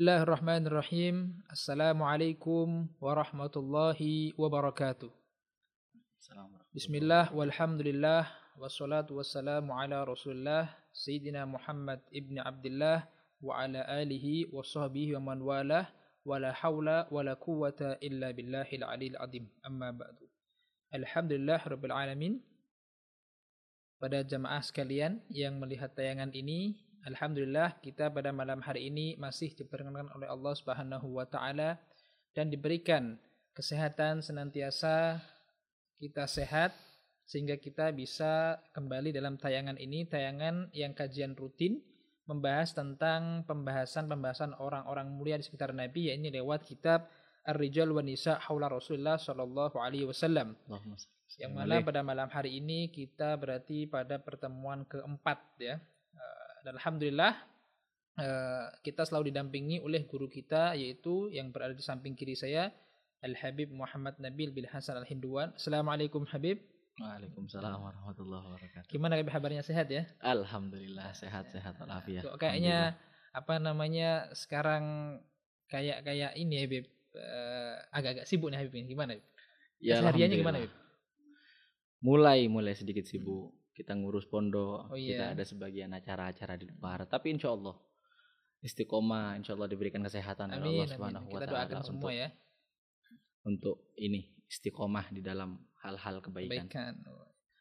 Bismillahirrahmanirrahim. Assalamualaikum warahmatullahi wabarakatuh. Bismillah walhamdulillah wassalatu wassalamu ala rasulillah Sayyidina Muhammad ibn Abdullah wa ala alihi wa sahbihi wa man walah wa la hawla wa la quwwata illa billahil alil adim amma ba'du. Alhamdulillah rabbil alamin. Pada jamaah sekalian yang melihat tayangan ini Alhamdulillah kita pada malam hari ini masih diperkenankan oleh Allah Subhanahu wa taala dan diberikan kesehatan senantiasa kita sehat sehingga kita bisa kembali dalam tayangan ini tayangan yang kajian rutin membahas tentang pembahasan-pembahasan orang-orang mulia di sekitar Nabi yaitu lewat kitab Ar-Rijal wa Nisa Haula Rasulullah sallallahu alaihi wasallam. Yang mana pada malam hari ini kita berarti pada pertemuan keempat ya dan alhamdulillah eh, kita selalu didampingi oleh guru kita yaitu yang berada di samping kiri saya Al Habib Muhammad Nabil bin Hasan Al Hinduan. Assalamualaikum Habib. Waalaikumsalam warahmatullahi wabarakatuh. Gimana Habib kabarnya sehat ya? Alhamdulillah sehat-sehat walafiat. Kok kayaknya apa namanya sekarang kayak kayak ini Habib uh, agak-agak sibuk nih Habib ini. Gimana Habib? Ya, Sehariannya gimana Habib? Mulai mulai sedikit sibuk kita ngurus pondok, Oh, iya. kita ada sebagian acara-acara di luar. Tapi insya Allah istiqomah, insya Allah diberikan kesehatan oleh Amin, Allah amin. Subhanahu wa Kita Ta'ala doakan semua untuk, ya. untuk ini istiqomah di dalam hal-hal kebaikan. Kebaikan.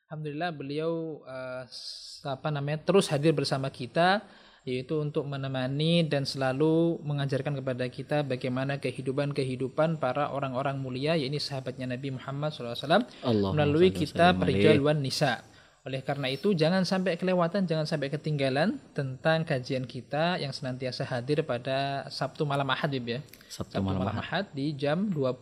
Alhamdulillah beliau s- apa namanya terus hadir bersama kita yaitu untuk menemani dan selalu mengajarkan kepada kita bagaimana kehidupan-kehidupan para orang-orang mulia yaitu sahabatnya Nabi Muhammad SAW Allah melalui kitab Rijal wan Nisa. Oleh karena itu jangan sampai kelewatan, jangan sampai ketinggalan tentang kajian kita yang senantiasa hadir pada Sabtu malam Ahad Bib, ya. Sabtu Sabtu malam malam Ahad. Ahad di jam 20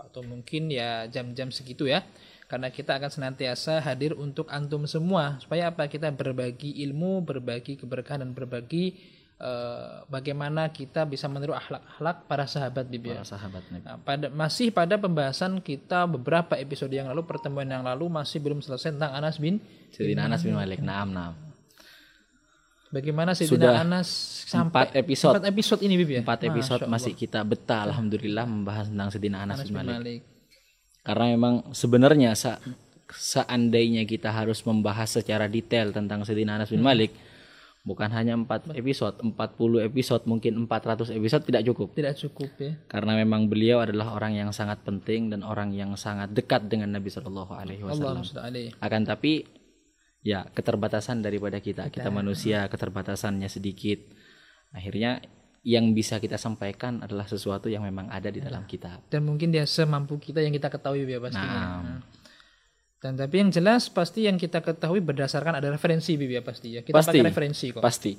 atau mungkin ya jam-jam segitu ya. Karena kita akan senantiasa hadir untuk antum semua supaya apa? Kita berbagi ilmu, berbagi keberkahan dan berbagi eh, bagaimana kita bisa meniru akhlak-akhlak para sahabat Bib ya. Para sahabat Nabi. Nah, pada masih pada pembahasan kita beberapa episode yang lalu pertemuan yang lalu masih belum selesai tentang Anas bin Sayyidina Anas bin Malik. Naam, naam. bagaimana Sayyidina Sudah Anas sampai Empat episode. empat episode ini Bib ya. Empat episode Masya Allah. masih kita betah alhamdulillah membahas tentang Sayyidina Anas, Anas bin bin Malik. Malik. Karena memang sebenarnya sa- seandainya kita harus membahas secara detail tentang Sayyidina Anas bin Hmm. Malik bukan hanya 4 episode, 40 episode, mungkin 400 episode tidak cukup. Tidak cukup ya. Karena memang beliau adalah orang yang sangat penting dan orang yang sangat dekat dengan Nabi Shallallahu alaihi wasallam. Akan tapi ya keterbatasan daripada kita, kita manusia keterbatasannya sedikit. Akhirnya yang bisa kita sampaikan adalah sesuatu yang memang ada di dalam kitab. Dan mungkin dia semampu kita yang kita ketahui ya pastinya. Nah. Dan tapi yang jelas pasti yang kita ketahui berdasarkan ada referensi Bib ya pasti ya. Kita Pasti. pakai referensi kok. pasti.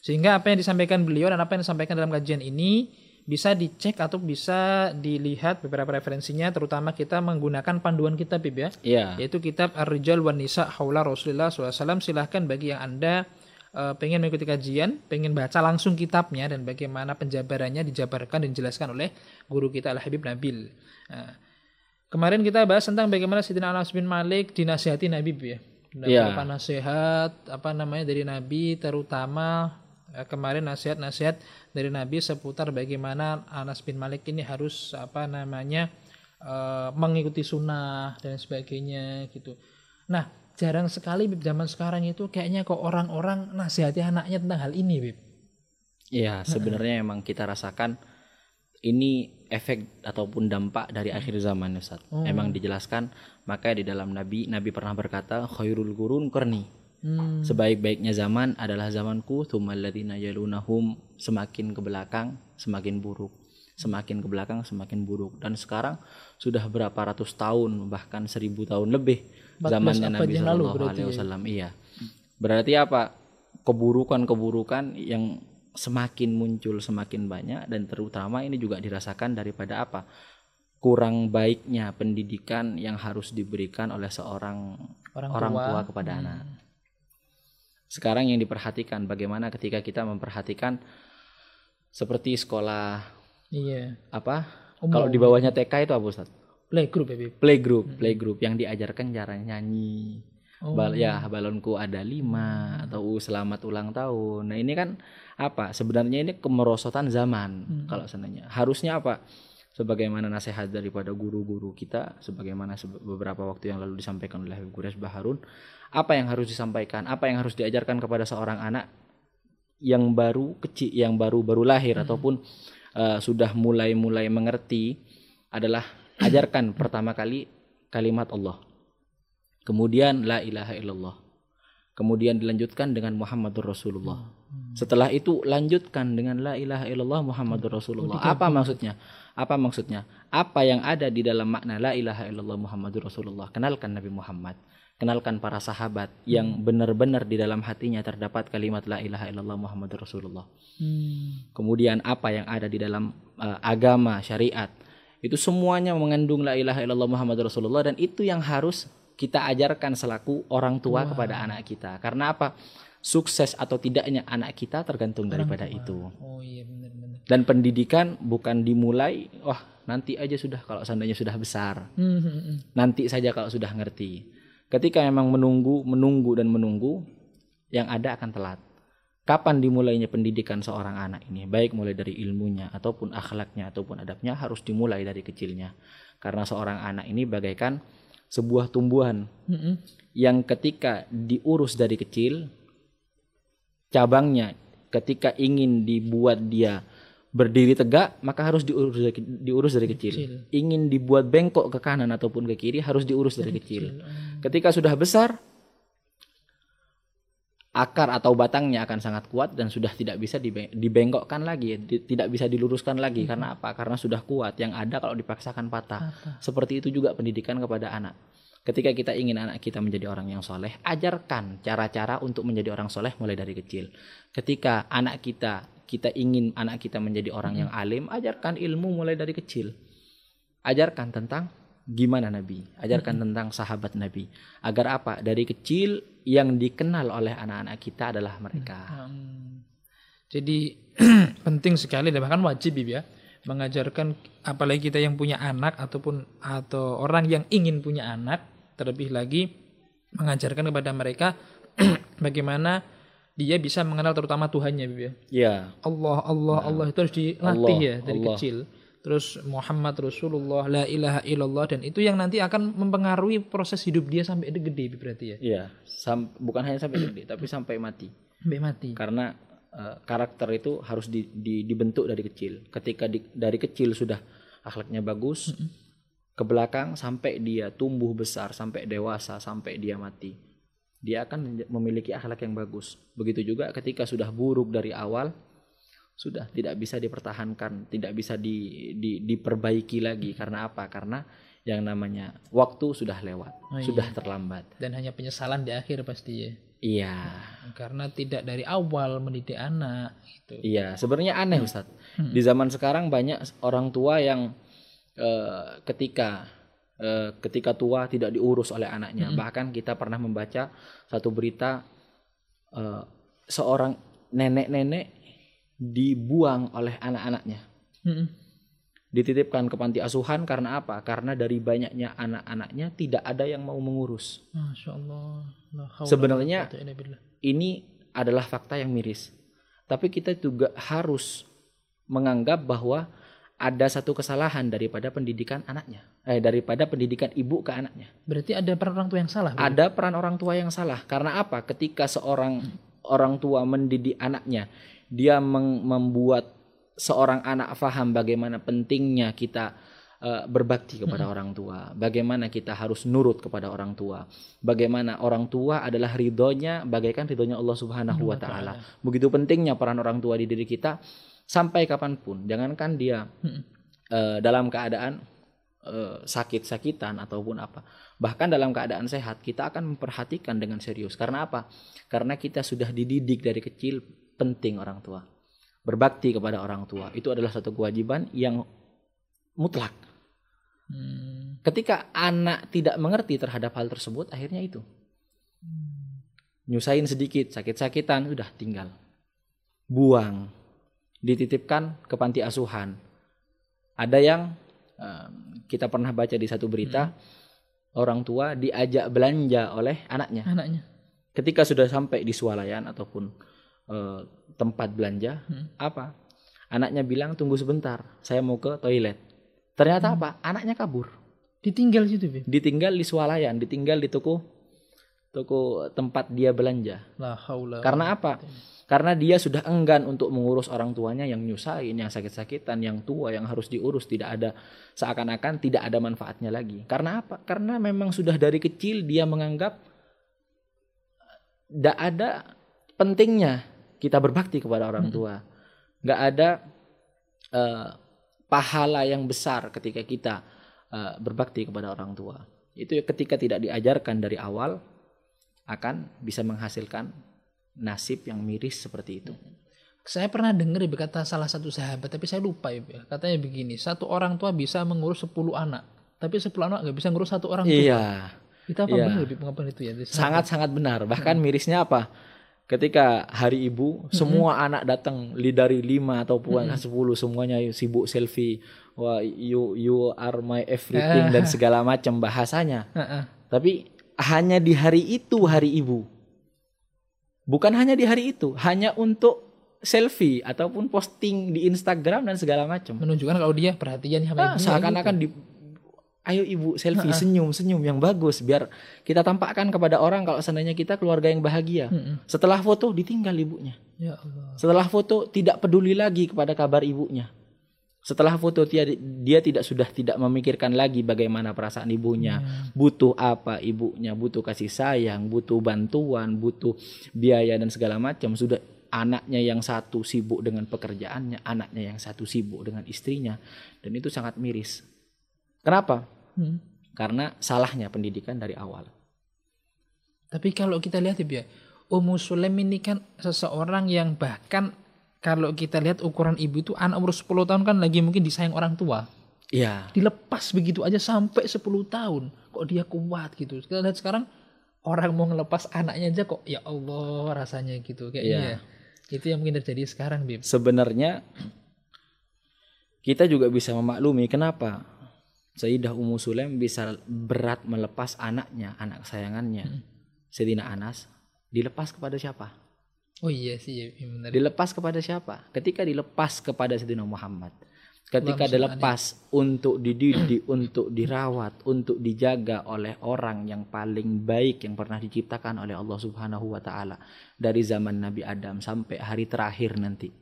Sehingga apa yang disampaikan beliau dan apa yang disampaikan dalam kajian ini bisa dicek atau bisa dilihat beberapa referensinya terutama kita menggunakan panduan kitab Bib ya. Iya. Yaitu kitab Ar-Rijal wan Nisa Haula Rasulullah SAW. Silahkan bagi yang Anda eh, pengen mengikuti kajian, pengen baca langsung kitabnya dan bagaimana penjabarannya dijabarkan dan dijelaskan oleh guru kita Al-Habib Nabil. Nah, kemarin kita bahas tentang bagaimana Sayyidina Anas bin Malik dinasihati Nabi ya. Dan Iya. beberapa nasihat apa namanya dari Nabi terutama eh, kemarin nasihat-nasihat dari Nabi seputar bagaimana Anas bin Malik ini harus apa namanya eh, mengikuti sunnah dan sebagainya gitu. Nah jarang sekali Bib zaman sekarang itu kayaknya kok orang-orang nasihati anaknya tentang hal ini Bib. Iya, sebenarnya emang kita rasakan ini efek ataupun dampak dari akhir zaman Ustaz. Emang dijelaskan maka di dalam Nabi Nabi pernah berkata khairul qurun qarni. Hmm. Sebaik-baiknya zaman adalah zamanku tsummal ladzina yalunahum semakin ke belakang semakin buruk. Semakin ke belakang semakin buruk dan sekarang sudah berapa ratus tahun bahkan seribu tahun lebih 14 zamannya Nabi berarti Alaihi ya. Wasallam. Iya. Berarti apa? Keburukan-keburukan yang semakin muncul semakin banyak dan terutama ini juga dirasakan daripada apa? Kurang baiknya pendidikan yang harus diberikan oleh seorang Orang orang, tua. tua. kepada anak. Sekarang yang diperhatikan bagaimana ketika kita memperhatikan seperti sekolah Iya. apa? Umum. Kalau di bawahnya TK itu apa Ustaz? Playgroup ya Bib. Playgroup, playgroup yang diajarkan cara nyanyi, Oh. Bal ya balonku ada lima atau "Uh, selamat ulang tahun. Nah ini kan apa? Sebenarnya ini kemerosotan zaman Hmm. kalau seandainya. Harusnya apa? Sebagaimana nasihat daripada guru-guru kita, sebagaimana beberapa waktu yang lalu disampaikan oleh Habib Gures Baharun, apa yang harus disampaikan, apa yang harus diajarkan kepada seorang anak yang baru kecil, yang baru baru lahir ataupun eh, sudah mulai-mulai mengerti adalah ajarkan pertama kali kalimat Allah. Kemudian la ilaha illallah. Kemudian dilanjutkan dengan Muhammadur Rasulullah. Setelah itu lanjutkan dengan la ilaha illallah Muhammadur Rasulullah. Apa maksudnya? Apa maksudnya? Apa yang ada di dalam makna la ilaha illallah Muhammadur Rasulullah? Kenalkan Nabi Muhammad. Kenalkan para sahabat yang benar-benar di dalam hatinya terdapat kalimat la ilaha illallah Muhammadur Rasulullah. Hmm. Kemudian apa yang ada di dalam uh, agama syariat itu semuanya mengandung la ilaha illallah Muhammadur Rasulullah dan itu yang harus kita ajarkan selaku orang tua kepada anak kita. Karena apa? Sukses atau tidaknya anak kita tergantung daripada itu. Oh iya benar-benar. Dan pendidikan bukan dimulai wah nanti aja sudah kalau seandainya sudah besar. Hmm, hmm, hmm. Nanti saja kalau sudah ngerti. Ketika memang menunggu, menunggu dan menunggu yang ada akan telat. Kapan dimulainya pendidikan seorang anak ini? Baik mulai dari ilmunya ataupun akhlaknya ataupun adabnya harus dimulai dari kecilnya. Karena seorang anak ini bagaikan sebuah tumbuhan Hmm, hmm. yang ketika diurus dari kecil cabangnya ketika ingin dibuat dia berdiri tegak maka harus diurus dari, diurus dari kecil. Kecil. Ingin dibuat bengkok ke kanan ataupun ke kiri harus diurus dari kecil. Hmm. Ketika sudah besar akar atau batangnya akan sangat kuat dan sudah tidak bisa dibe- dibengkokkan lagi, di- tidak bisa diluruskan lagi karena apa? Karena sudah kuat. Yang ada kalau dipaksakan patah. Patah. Seperti itu juga pendidikan kepada anak. Ketika kita ingin anak kita menjadi orang yang soleh, ajarkan cara-cara untuk menjadi orang soleh mulai dari kecil. Ketika anak kita, kita ingin anak kita menjadi orang yang alim, ajarkan ilmu mulai dari kecil. Ajarkan tentang gimana Nabi, ajarkan tentang sahabat Nabi. Agar apa? Dari kecil yang dikenal oleh anak-anak kita adalah mereka. Hmm. Jadi penting sekali dan bahkan wajib ya mengajarkan apalagi kita yang punya anak ataupun atau orang yang ingin punya anak terlebih lagi mengajarkan kepada mereka bagaimana dia bisa mengenal terutama Tuhannya Bib, ya. Ya, Allah Allah Allah itu harus dilatih Allah, ya dari Allah. kecil. Terus Muhammad Rasulullah la ilaha illallah dan itu yang nanti akan mempengaruhi proses hidup dia sampai dia gede berarti ya. iya. Sam- bukan hanya sampai gede, tapi sampai mati. Sampai mati. karena eh, karakter itu harus di- di- dibentuk dari kecil. Ketika di- dari kecil sudah akhlaknya bagus, ke belakang sampai dia tumbuh besar, sampai dewasa, sampai dia mati, dia akan memiliki akhlak yang bagus. Begitu juga ketika sudah buruk dari awal, sudah tidak bisa dipertahankan, tidak bisa di- di- diperbaiki lagi. Karena apa? Karena yang namanya waktu sudah lewat, Oh, iya. sudah terlambat. Dan hanya penyesalan di akhir pasti ya. Iya. karena tidak dari awal mendidik anak gitu. Iya, sebenarnya aneh Ustadz. Hmm. Di zaman sekarang banyak orang tua yang eh, ketika eh, ketika tua tidak diurus oleh anaknya. Hmm. Bahkan kita pernah membaca satu berita eh, seorang nenek-nenek dibuang oleh anak-anaknya. Mm-mm. Dititipkan ke panti asuhan karena apa? Karena dari banyaknya anak-anaknya tidak ada yang mau mengurus. Masya Allah. Sebenarnya-. Ini adalah fakta yang miris. Tapi kita juga harus menganggap bahwa ada satu kesalahan daripada pendidikan anaknya, eh daripada pendidikan ibu ke anaknya. Berarti ada peran orang tua yang salah. Bu? Ada peran orang tua yang salah. Karena apa? Ketika seorang orang tua mendidik anaknya, dia membuat seorang anak faham bagaimana pentingnya kita eh, berbakti kepada orang tua, bagaimana kita harus nurut kepada orang tua, bagaimana orang tua adalah ridhonya bagaikan ridhonya Allah Subhanahu wa taala. Begitu pentingnya peran orang tua di diri kita sampai kapan pun. Jangankan dia eh, dalam keadaan eh, sakit-sakitan ataupun apa. Bahkan dalam keadaan sehat kita akan memperhatikan dengan serius. Karena apa? Karena kita sudah dididik dari kecil penting orang tua. Berbakti kepada orang tua itu adalah satu kewajiban yang mutlak. Hmm. Ketika anak tidak mengerti terhadap hal tersebut, akhirnya itu nyusahin sedikit, sakit-sakitan, udah tinggal. Buang. Dititipkan ke panti asuhan. Ada yang em, kita pernah baca di satu berita, orang tua diajak belanja oleh anaknya. Anaknya. Ketika sudah sampai di swalayan ataupun eh, tempat belanja, Hmm. apa? Anaknya bilang tunggu sebentar, saya mau ke toilet. Ternyata Hmm. apa? Anaknya kabur. Ditinggal situ, Bib. Ditinggal di swalayan, ditinggal di toko toko tempat dia belanja. La haula. Karena apa? Karena dia sudah enggan untuk mengurus orang tuanya yang nyusahin, yang sakit-sakitan, yang tua, yang harus diurus, tidak ada seakan-akan tidak ada manfaatnya lagi. Karena apa? Karena memang sudah dari kecil dia menganggap tidak ada pentingnya kita berbakti kepada orang tua. Nggak ada eh, pahala yang besar ketika kita eh, berbakti kepada orang tua. Itu ketika tidak diajarkan dari awal akan bisa menghasilkan nasib yang miris seperti itu. Saya pernah dengar ya kata salah satu sahabat, tapi saya lupa ya. Katanya begini, satu orang tua bisa mengurus 10 anak, tapi 10 anak nggak bisa ngurus satu orang tua. Iya, Itu apa Iya. benar itu ya? Sangat-sangat benar. Bahkan mirisnya apa? Ketika hari ibu, semua anak datang dari lima ataupun sepuluh semuanya sibuk selfie. Wah, you you are my everything dan segala macam bahasanya. Heeh. Tapi hanya di hari itu hari ibu. Bukan hanya di hari itu, hanya untuk selfie ataupun posting di Instagram dan segala macam. Menunjukkan kalau dia perhatian sama Ah, ibunya. seakan-akan di ayo ibu selfie senyum senyum yang bagus biar kita tampakkan kepada orang kalau seandainya kita keluarga yang bahagia. Mm-mm. Setelah foto ditinggal ibunya. Ya Allah. Setelah foto tidak peduli lagi kepada kabar ibunya. Setelah foto dia, dia tidak sudah tidak memikirkan lagi bagaimana perasaan ibunya, butuh apa ibunya, butuh kasih sayang, butuh bantuan, butuh biaya dan segala macam. Sudah anaknya yang satu sibuk dengan pekerjaannya, anaknya yang satu sibuk dengan istrinya, dan itu sangat miris. Kenapa? Hmm. Karena salahnya pendidikan dari awal. Tapi kalau kita lihat ya, Ummu Sulaim ini kan seseorang yang bahkan kalau kita lihat ukuran ibu itu anak umur 10 tahun kan lagi mungkin disayang orang tua. Iya, Dilepas begitu aja sampai 10 tahun. Kok dia kuat gitu. Kita lihat sekarang orang mau ngelepas anaknya aja kok ya Allah rasanya gitu kayaknya. Iya. ya. Itu yang mungkin terjadi sekarang, Bib. sebenarnya kita juga bisa memaklumi kenapa Sayyidah Ummu Sulaim bisa berat melepas anaknya, anak kesayangannya, Sayyidina Anas, dilepas kepada siapa? Oh iya sih, ya, benar. Dilepas kepada siapa? Ketika dilepas kepada Sayyidina Muhammad. Ketika dilepas untuk dididik, untuk dirawat, untuk dijaga oleh orang yang paling baik yang pernah diciptakan oleh Allah Subhanahu wa taala dari zaman Nabi Adam sampai hari terakhir nanti.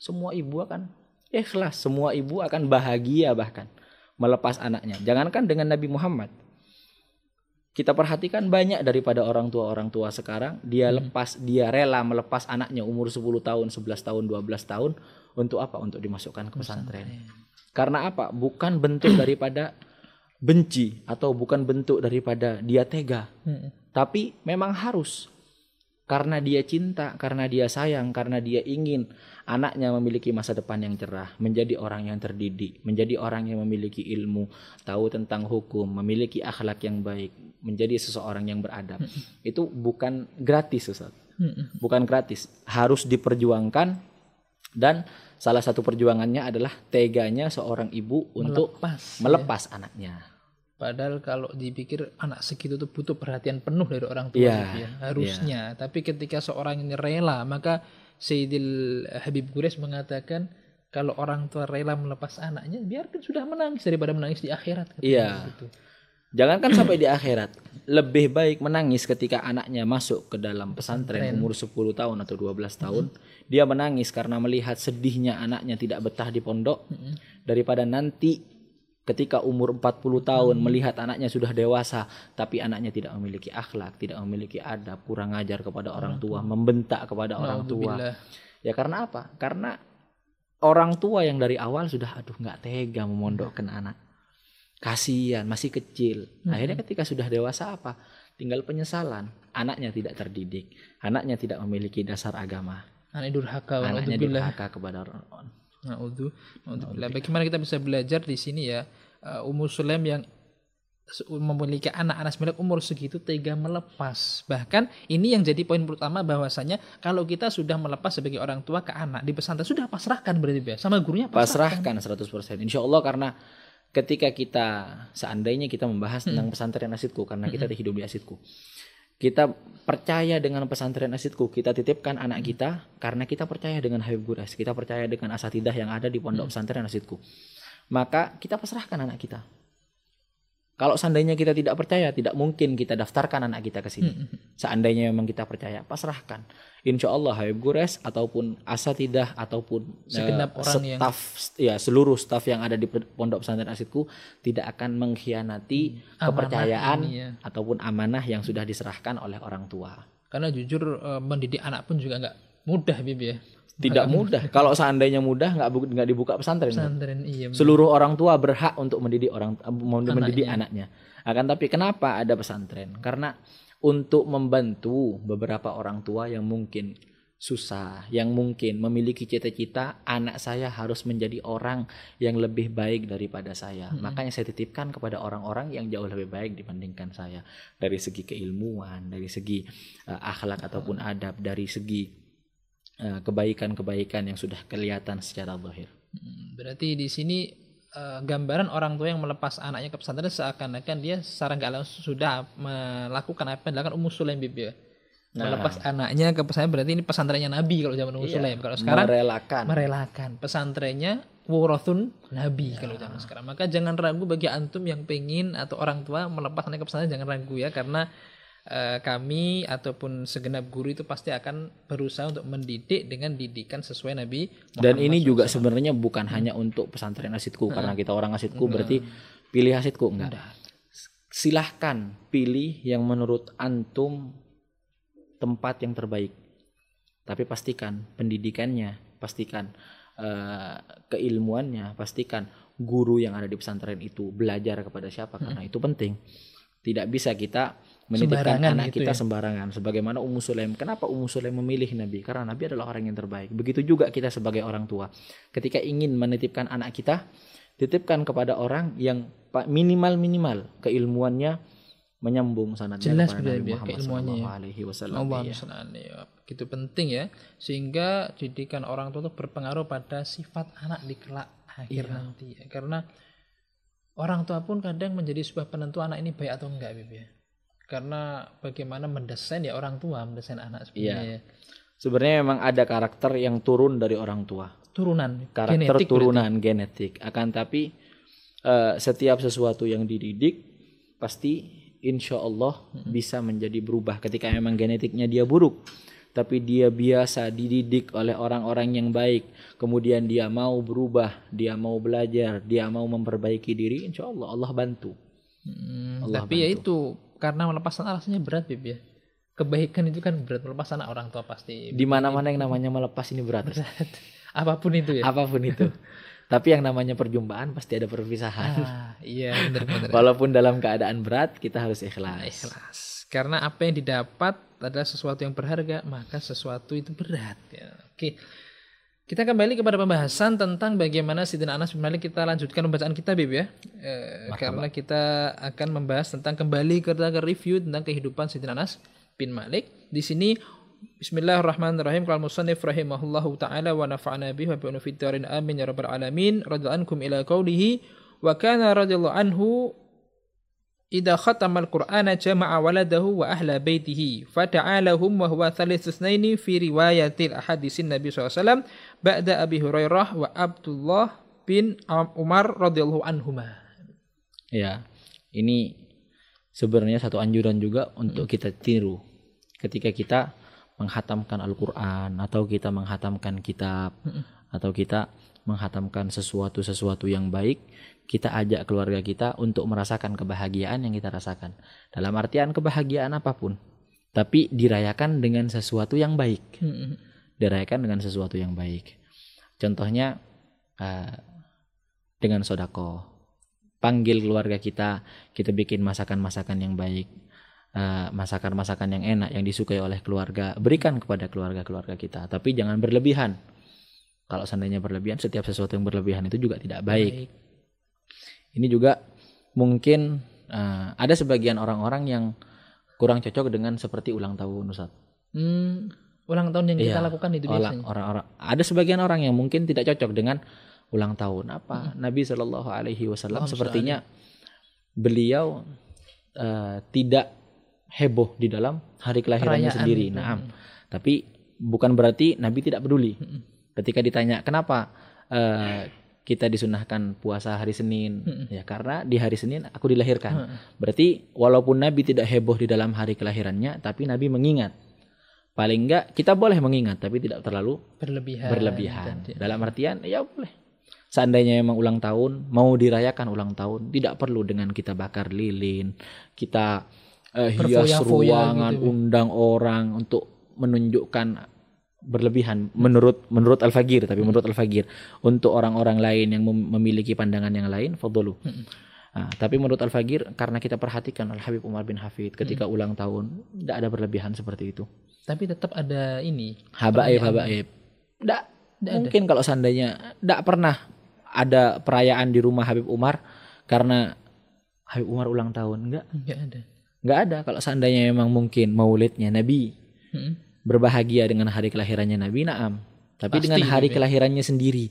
Semua ibu akan ikhlas, semua ibu akan bahagia bahkan melepas anaknya. Jangankan dengan Nabi Muhammad. Kita perhatikan banyak daripada orang tua-orang tua sekarang, dia lepas, dia rela melepas anaknya umur 10 tahun, 11 tahun, 12 tahun untuk apa? Untuk dimasukkan ke pesantren. Karena apa? Bukan bentuk daripada benci atau bukan bentuk daripada dia tega, Mm-mm. tapi memang harus karena dia cinta, karena dia sayang, karena dia ingin anaknya memiliki masa depan yang cerah, menjadi orang yang terdidik, menjadi orang yang memiliki ilmu, tahu tentang hukum, memiliki akhlak yang baik, menjadi seseorang yang beradab. Itu bukan gratis, Ustaz. Bukan gratis, harus diperjuangkan dan salah satu perjuangannya adalah teganya seorang ibu untuk Melepas, melepas anaknya. Padahal kalau dipikir anak segitu tuh butuh perhatian penuh dari orang tua Iya, gitu ya, harusnya. Tapi ketika seorang ini rela, maka Sayyidil Habib Quraisy mengatakan kalau orang tua rela melepas anaknya, biarkan sudah menangis daripada menangis di akhirat. Iya. gitu. Jangankan sampai di akhirat, lebih baik menangis ketika anaknya masuk ke dalam pesantren umur 10 tahun atau 12 tahun. Dia menangis karena melihat sedihnya anaknya tidak betah di pondok daripada nanti ketika umur 40 tahun melihat anaknya sudah dewasa tapi anaknya tidak memiliki akhlak, tidak memiliki adab, kurang ajar kepada orang tua, membentak kepada orang tua. Ya karena apa? Karena orang tua yang dari awal sudah aduh nggak tega memondokkan anak. Kasihan, masih kecil. Akhirnya ketika sudah dewasa apa? Tinggal penyesalan. Anaknya tidak terdidik, anaknya tidak memiliki dasar agama. Anak durhaka. Anaknya durhaka kepada orang. Naudzu- naudzubillah. Bagaimana kita bisa belajar di sini ya uh, Ummu Sulaim yang memiliki anak-anak milik umur segitu tega melepas. Bahkan ini yang jadi poin pertama bahwasanya kalau kita sudah melepas sebagai orang tua ke anak di pesantren sudah pasrahkan berarti ya sama gurunya pasrahkan. Pasrahkan 100%. Insya Allah karena ketika kita seandainya kita membahas tentang pesantren asidku karena kita hidup di asidku kita percaya dengan pesantren asidku kita titipkan anak kita karena kita percaya dengan Habib Gures kita percaya dengan asatidah yang ada di pondok pesantren asidku maka kita pasrahkan anak kita kalau seandainya kita tidak percaya, tidak mungkin kita daftarkan anak kita ke sini. Seandainya memang kita percaya, pasrahkan. Insya Allah Habib Gures ataupun asatidah ataupun Segenap eh, orang yang- staf ya seluruh staf yang ada di pondok pesantren asidku tidak akan mengkhianati Amanah kepercayaan ini ya. ataupun amanah yang sudah diserahkan oleh orang tua. Karena jujur eh, mendidik anak pun juga nggak mudah Bib ya. Tidak mudah. Kalau seandainya mudah nggak nggak dibuka pesantren. Pesantren iya. Seluruh orang tua berhak untuk mendidik orang mau mendidik anaknya. Akan tapi kenapa ada pesantren? Karena untuk membantu beberapa orang tua yang mungkin susah, yang mungkin memiliki cita-cita anak saya harus menjadi orang yang lebih baik daripada saya. Makanya saya titipkan kepada orang-orang yang jauh lebih baik dibandingkan saya dari segi keilmuan, dari segi eh, akhlak ataupun adab, dari segi kebaikan-kebaikan yang sudah kelihatan secara zahir. Hmm, Berarti di sini eh, gambaran orang tua yang melepas anaknya ke pesantren seakan-akan dia secara nggak langsung sudah melakukan apa yang dilakukan Ummu Sulaim Bib ya. Nah. Melepas anaknya ke pesantren berarti ini pesantrennya Nabi kalau zaman Ummu Sulaim. Kalau sekarang merelakan merelakan pesantrennya wurathun nabi kalau zaman sekarang maka jangan ragu bagi antum yang pengen atau orang tua melepas anaknya ke pesantren jangan ragu ya karena eh, kami ataupun segenap guru itu pasti akan berusaha untuk mendidik dengan didikan sesuai Nabi Dan ini juga sebenarnya bukan hanya untuk pesantren asidku karena kita orang asidku berarti pilih asidku enggak. Silahkan pilih yang menurut antum tempat yang terbaik. Tapi pastikan pendidikannya, pastikan eh, keilmuannya, pastikan guru yang ada di pesantren itu belajar kepada siapa karena itu penting. Tidak bisa kita menitipkan anak gitu kita ya. sembarangan sebagaimana Ummu Sulaim. Kenapa Ummu Sulaim memilih Nabi? Karena Nabi adalah orang yang terbaik. Begitu juga kita sebagai orang tua. Ketika ingin menitipkan anak kita, titipkan kepada orang yang minimal-minimal keilmuannya menyambung sanadnya Jelas kepada Nabi ya, Muhammad keilmuannya ya. alaihi wasallam. Iya. ya. Begitu penting ya sehingga didikan orang tua itu berpengaruh pada sifat anak di kelak akhir nanti ya. karena orang tua pun kadang menjadi sebuah penentu anak ini baik atau enggak Bib ya. Karena bagaimana mendesain ya orang tua mendesain anak sebenarnya ya. Sebenarnya memang ada karakter yang turun dari orang tua. turunan Karakter genetik turunan genetik. Akan tapi eh, setiap sesuatu yang dididik pasti insya Allah bisa menjadi berubah ketika memang genetiknya dia buruk. Tapi dia biasa dididik oleh orang-orang yang baik. Kemudian dia mau berubah, dia mau belajar, dia mau memperbaiki diri. Insya Allah Allah bantu. Hmm, Allah tapi ya itu karena melepas anak rasanya berat Bib ya kebaikan itu kan berat melepas anak orang tua pasti Di mana-mana yang namanya melepas ini berat. apa pun itu ya Apa pun itu. Tapi yang namanya perjumpaan pasti ada perpisahan. ah, iya benar-benar Walaupun dalam keadaan berat kita harus ikhlas. ikhlas karena apa yang didapat adalah sesuatu yang berharga maka sesuatu itu berat ya. oke kita kembali kepada pembahasan tentang bagaimana Sidin Anas bin Malik kita lanjutkan pembacaan kita Bib ya. Eh, karena kita akan membahas tentang kembali ke ke review tentang kehidupan Sidin Anas bin Malik. Di sini Bismillahirrahmanirrahim. Kalau musannif rahimahullahu taala wa nafa'ana bihi wa bi amin ya rabbal alamin. Radhiyallahu ankum ila qawlihi. Wa kana radhiyallahu anhu idza khatamal qur'ana jama'a waladahu wa ahla وهو fada'a lahum في رواية الأحاديث النبي صلى الله nabi SAW بعد أبي hurairah وعبد abdullah bin umar radhiyallahu anhuma ya ini sebenarnya satu anjuran juga untuk hmm. kita tiru ketika kita menghatamkan Al-Qur'an atau kita menghatamkan kitab hmm. atau kita menghatamkan sesuatu-sesuatu yang baik, kita ajak keluarga kita untuk merasakan kebahagiaan yang kita rasakan. Dalam artian kebahagiaan apa pun, tapi dirayakan dengan sesuatu yang baik. Dirayakan dengan sesuatu yang baik. Contohnya eh, dengan sodako. Panggil keluarga kita, kita bikin masakan-masakan yang baik, eh, masakan-masakan yang enak yang disukai oleh keluarga, berikan kepada keluarga-keluarga kita. Tapi jangan berlebihan. Kalau seandainya berlebihan, setiap sesuatu yang berlebihan itu juga tidak baik. Ini juga mungkin eh, ada sebagian orang-orang yang kurang cocok dengan seperti ulang tahun Ustaz. Hmm, ulang tahun yang kita Iya, lakukan itu biasanya. Orang-orang. Ada sebagian orang yang mungkin tidak cocok dengan ulang tahun. Apa? Nabi Shallallahu Alaihi Wasallam sepertinya beliau eh, tidak heboh di dalam hari kelahirannya Perayaan sendiri. nah tapi bukan berarti Nabi tidak peduli ketika ditanya kenapa eh, kita disunahkan puasa hari Senin? Ya karena di hari Senin aku dilahirkan. Berarti walaupun Nabi tidak heboh di dalam hari kelahirannya tapi Nabi mengingat. Paling enggak kita boleh mengingat tapi tidak terlalu berlebihan. berlebihan. Dan- Dalam artian ya boleh. Seandainya memang ulang tahun, mau dirayakan ulang tahun, tidak perlu dengan kita bakar lilin, kita eh, hias ruangan, gitu undang orang untuk menunjukkan berlebihan menurut menurut Al-Fagir tapi menurut Al-Fagir untuk orang-orang lain yang mem- memiliki pandangan yang lain fadlu. Nah, tapi menurut Al-Fagir karena kita perhatikan Al-Habib Umar bin Hafid ketika ulang tahun tidak ada berlebihan seperti itu. tapi tetap ada ini. Habaib habaib. Nggak, mungkin kalau seandainya nggak pernah ada perayaan di rumah Habib Umar karena Habib Umar ulang tahun enggak nggak ada. Nggak ada. Kalau seandainya memang mungkin maulidnya Nabi Mm-mm. Berbahagia dengan hari kelahirannya Nabi naam. Tapi Pasti dengan hari gitu ya. kelahirannya sendiri.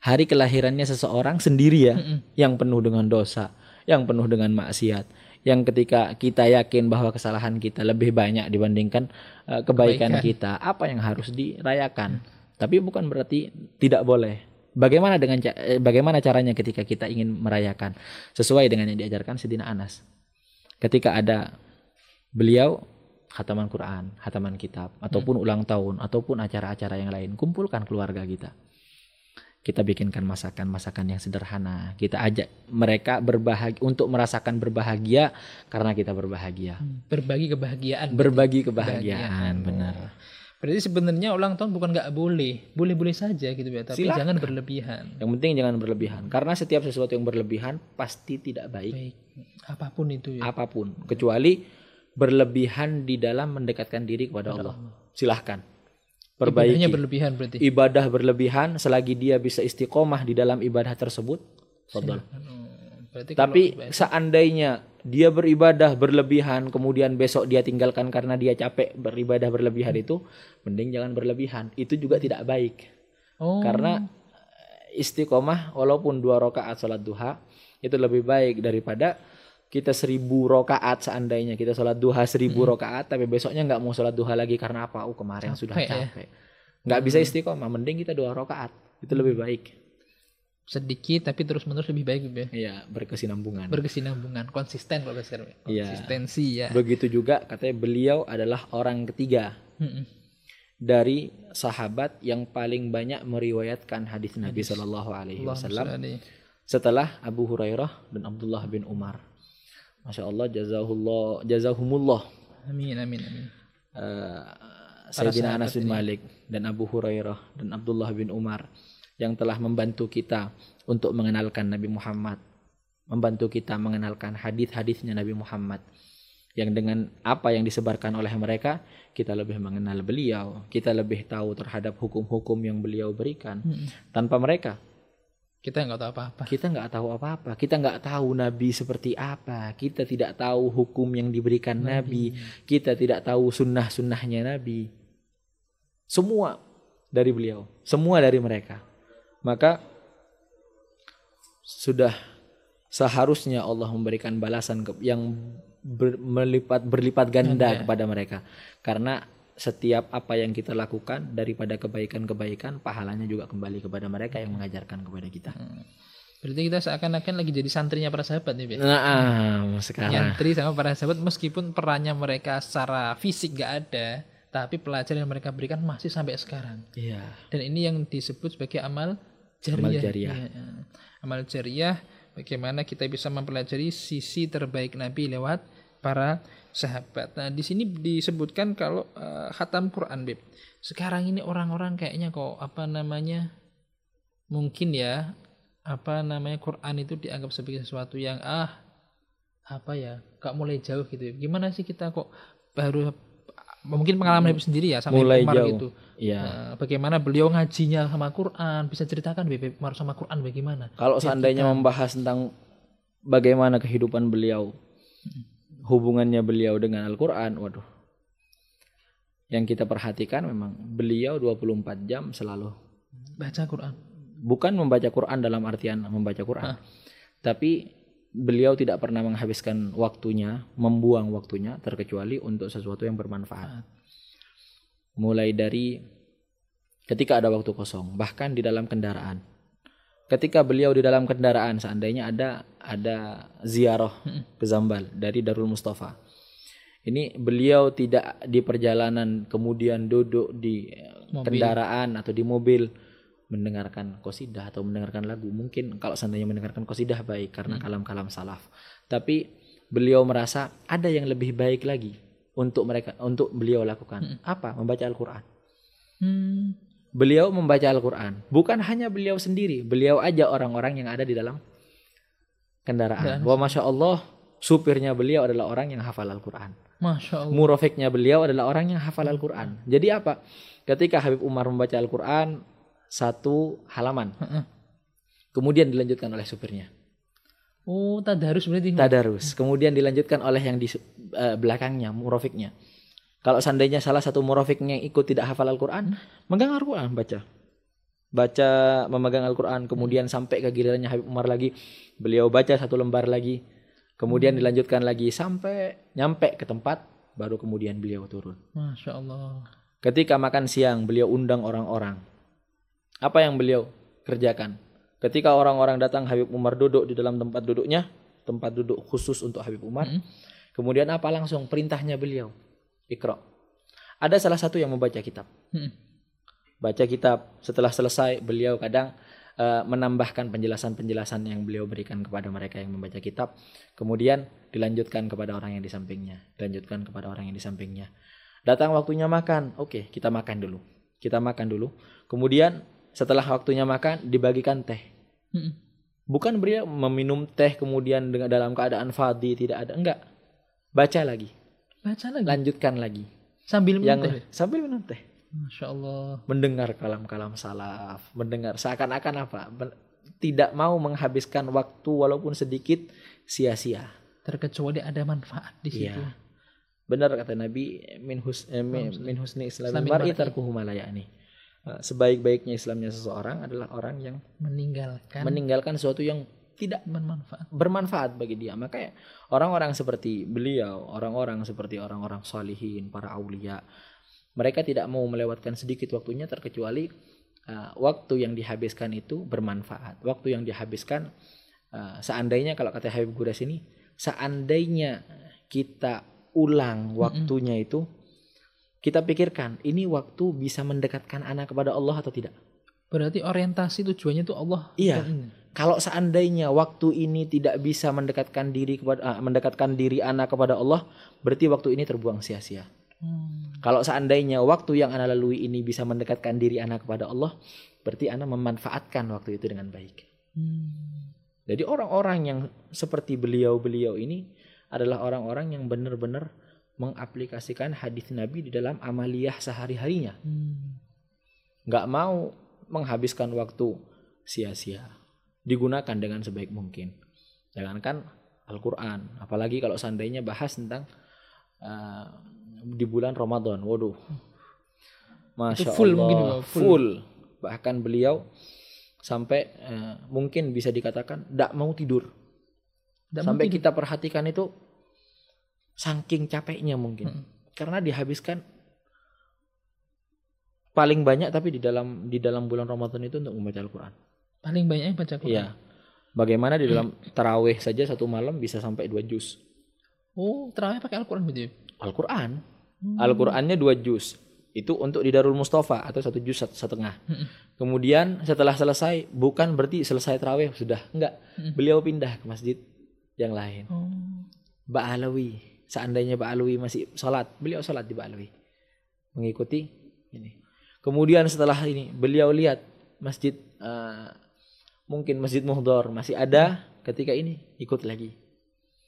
Hari kelahirannya seseorang sendiri ya Mm-mm. yang penuh dengan dosa yang penuh dengan maksiat. Yang ketika kita yakin bahwa kesalahan kita lebih banyak dibandingkan uh, kebaikan Kebaikan. kita apa yang harus dirayakan? Tapi bukan berarti tidak boleh. Bagaimana dengan eh, bagaimana caranya ketika kita ingin merayakan? Sesuai dengan yang diajarkan Sidina Anas. Ketika ada beliau khataman Quran, khataman kitab, ataupun ulang tahun, ataupun acara-acara yang lain, kumpulkan keluarga kita. Kita bikinkan masakan-masakan yang sederhana. Kita ajak mereka berbahagia untuk merasakan berbahagia karena kita berbahagia. berbagi kebahagiaan. Berbagi kebahagiaan, benar. berarti sebenarnya ulang tahun bukan nggak boleh. Boleh boleh saja gitu ya tapi Silakan. jangan berlebihan. Yang penting jangan berlebihan. Karena setiap sesuatu yang berlebihan pasti tidak baik. Baik. Apa pun itu ya. Apa pun. Kecuali berlebihan di dalam mendekatkan diri kepada Allah. Silahkan. Perbaiki. ibadahnya berlebihan berarti ibadah berlebihan selagi dia bisa istiqomah di dalam ibadah tersebut fadal. Hmm, berarti tapi kalau- seandainya dia beribadah berlebihan kemudian besok dia tinggalkan karena dia capek beribadah berlebihan itu mending jangan berlebihan itu juga tidak baik oh karena istiqomah walaupun dua rakaat salat duha itu lebih baik daripada kita seribu rakaat seandainya kita sholat duha seribu rakaat tapi besoknya nggak mau sholat duha lagi karena apa? Oh kemarin sudah Capek ya. capek. Nggak bisa istiqomah, mending kita dua rakaat itu lebih baik. sedikit tapi terus menerus lebih baik ya Iya berkesinambungan. berkesinambungan konsisten kalau bahasa Arab. Iya. konsistensi ya Begitu juga katanya beliau adalah orang ketiga Mm-mm. dari sahabat yang paling banyak meriwayatkan hadis Nabi Shallallahu Alaihi Wasallam setelah Abu Hurairah dan Abdullah bin Umar. Masya Allah jazahullah jazahumullah amin amin amin eh, Sayyidina Anas bin Malik dan Abu Hurairah dan Abdullah bin Umar yang telah membantu kita untuk mengenalkan Nabi Muhammad, membantu kita mengenalkan hadis-hadisnya Nabi Muhammad. Yang dengan apa yang disebarkan oleh mereka, kita lebih mengenal beliau, kita lebih tahu terhadap hukum-hukum yang beliau berikan. Tanpa mereka, kita nggak tahu apa-apa kita nggak tahu apa-apa. Kita nggak tahu Nabi seperti apa. Kita tidak tahu hukum yang diberikan Nabi. Kita tidak tahu sunnah-sunnahnya Nabi. Semua dari beliau. Semua dari mereka. Maka sudah seharusnya Allah memberikan balasan yang ber- melipat berlipat ganda kepada mereka. Karena setiap apa yang kita lakukan daripada kebaikan-kebaikan pahalanya juga kembali kepada mereka yang mengajarkan kepada kita. berarti kita seakan-akan lagi jadi santrinya para sahabat nih Be. Nah, sekarang nyantri sama para sahabat meskipun perannya mereka secara fisik nggak ada tapi pelajaran yang mereka berikan masih sampai sekarang iya. dan ini yang disebut sebagai amal jariah. Amal jariah. Iya. Amal jariah bagaimana kita bisa mempelajari sisi terbaik Nabi lewat para sahabat. Nah, di sini disebutkan kalau eh, khatam Quran, Beb. Sekarang ini orang-orang kayaknya kok apa namanya? Mungkin ya apa namanya Quran itu dianggap sebagai sesuatu yang ah apa ya, gak mulai jauh gitu. ya. Gimana sih kita kok baru mungkin pengalaman Habib sendiri ya sama Mulai Umar jauh. gitu. Iya. Nah, bagaimana beliau ngajinya sama Quran bisa ceritakan Beb Umar sama Quran bagaimana Kalau seandainya membahas tentang bagaimana kehidupan beliau, hubungannya beliau dengan Al-Qur'an, waduh. Yang kita perhatikan memang beliau 24 jam selalu baca Quran Bukan membaca Quran dalam artian membaca Quran. Tapi beliau tidak pernah menghabiskan waktunya, membuang waktunya terkecuali untuk sesuatu yang bermanfaat. Mulai dari ketika ada waktu kosong, bahkan di dalam kendaraan. Ketika beliau di dalam kendaraan, seandainya ada ada ziarah ke Zambal dari Darul Mustafa. Ini beliau tidak di perjalanan kemudian duduk di Mobil. kendaraan atau di mobil mendengarkan kosidah atau mendengarkan lagu. Mungkin kalau seandainya mendengarkan kosidah baik karena kalam-kalam salaf. Tapi beliau merasa ada yang lebih baik lagi untuk mereka untuk beliau lakukan. Apa? Membaca Al-Qur'an. Hmm. Beliau membaca Al-Qur'an. Bukan hanya beliau sendiri, beliau aja orang-orang yang ada di dalam kendaraan. Wah, masya Allah, supirnya beliau adalah orang yang hafal Al-Qur'an. Masya Allah. Murofiknya beliau adalah orang yang hafal Al-Quran. Jadi apa? Ketika Habib Umar membaca Al-Quran satu halaman, kemudian dilanjutkan oleh supirnya. Oh, tadarus berarti. Tadarus. Kemudian dilanjutkan oleh yang di eh, belakangnya, murofiknya. Kalau seandainya salah satu murofiknya yang ikut tidak hafal Al-Quran, megang Al-Quran baca. Baca memegang Al-Quran, kemudian sampai ke gilirannya Habib Umar lagi, beliau baca satu lembar lagi, kemudian dilanjutkan lagi sampai nyampe ke tempat, baru kemudian beliau turun. Masya Allah. Ketika makan siang, beliau undang orang-orang. Apa yang beliau kerjakan? Ketika orang-orang datang, Habib Umar duduk di dalam tempat duduknya, tempat duduk khusus untuk Habib Umar. Mm. Kemudian apa langsung perintahnya beliau? Ikra. Ada salah satu yang membaca kitab. Hmm. Baca kitab, setelah selesai beliau kadang eh, menambahkan penjelasan-penjelasan yang beliau berikan kepada mereka yang membaca kitab. Kemudian dilanjutkan kepada orang yang di sampingnya, dilanjutkan kepada orang yang di sampingnya. Datang waktunya makan, oke kita makan dulu. Kita makan dulu. Kemudian setelah waktunya makan dibagikan teh. Hmm. Bukan beliau meminum teh kemudian dengan dalam keadaan fadi tidak ada, enggak. Baca lagi, Baca lagi. lanjutkan lagi. Sambil Yang minum teh. sambil minum teh, Masya Allah. mendengar kalam-kalam salaf, mendengar seakan-akan apa? Tidak mau menghabiskan waktu walaupun sedikit sia-sia. Terkecuali ada manfaat di situ. Iya. Benar kata Nabi min, hus, eh, min, min husni Islamil mar'i tarkuhu ma la ya'ni. Eh, Sebaik-baiknya Islamnya seseorang adalah orang yang Meninggalkan meninggalkan sesuatu yang tidak bermanfaat. bermanfaat bagi dia. Makanya orang-orang seperti beliau, orang-orang seperti orang-orang salihin, para aulia, mereka tidak mau melewatkan sedikit waktunya terkecuali uh, waktu yang dihabiskan itu bermanfaat. Waktu yang dihabiskan uh, seandainya kalau kata Habib Guras ini, seandainya kita ulang waktunya itu kita pikirkan ini waktu bisa mendekatkan anak kepada Allah atau tidak. Berarti orientasi tujuannya itu Allah. Iya. ini. Kalau seandainya waktu ini tidak bisa mendekatkan diri kepada ah, mendekatkan diri anak kepada Allah, berarti waktu ini terbuang sia-sia. Hmm. Kalau seandainya waktu yang anak lalui ini bisa mendekatkan diri anak kepada Allah, berarti anak memanfaatkan waktu itu dengan baik. Hmm. Jadi orang-orang yang seperti beliau-beliau ini adalah orang-orang yang benar-benar mengaplikasikan hadis Nabi di dalam amaliyah sehari-harinya. Hmm. nggak mau menghabiskan waktu sia-sia digunakan dengan sebaik mungkin jangankan Al-Quran apalagi kalau seandainya bahas tentang uh, di bulan Ramadan waduh Masya full Allah mungkin, full. full. bahkan beliau sampai uh, mungkin bisa dikatakan tidak mau tidur Nggak sampai mungkin. kita perhatikan itu saking capeknya mungkin Hmm. karena dihabiskan paling banyak tapi di dalam di dalam bulan Ramadan itu untuk membaca Al-Quran. Paling banyak yang baca Quran. Iya. Bagaimana di dalam taraweh saja satu malam bisa sampai dua juz Oh, terawih pakai Al-Quran berarti. Al-Quran. Hmm. Al-Qurannya dua juz. Itu untuk di Darul Mustafa atau satu juz setengah. Hmm. Kemudian setelah selesai bukan berarti selesai taraweh sudah enggak. Hmm. Beliau pindah ke masjid yang lain. Oh. Ba'alawi. Seandainya Ba'alawi masih sholat, beliau sholat di Ba'alawi. Mengikuti ini. Kemudian setelah ini, beliau lihat masjid, eh, mungkin masjid Muhdor masih ada ketika ini, ikut lagi.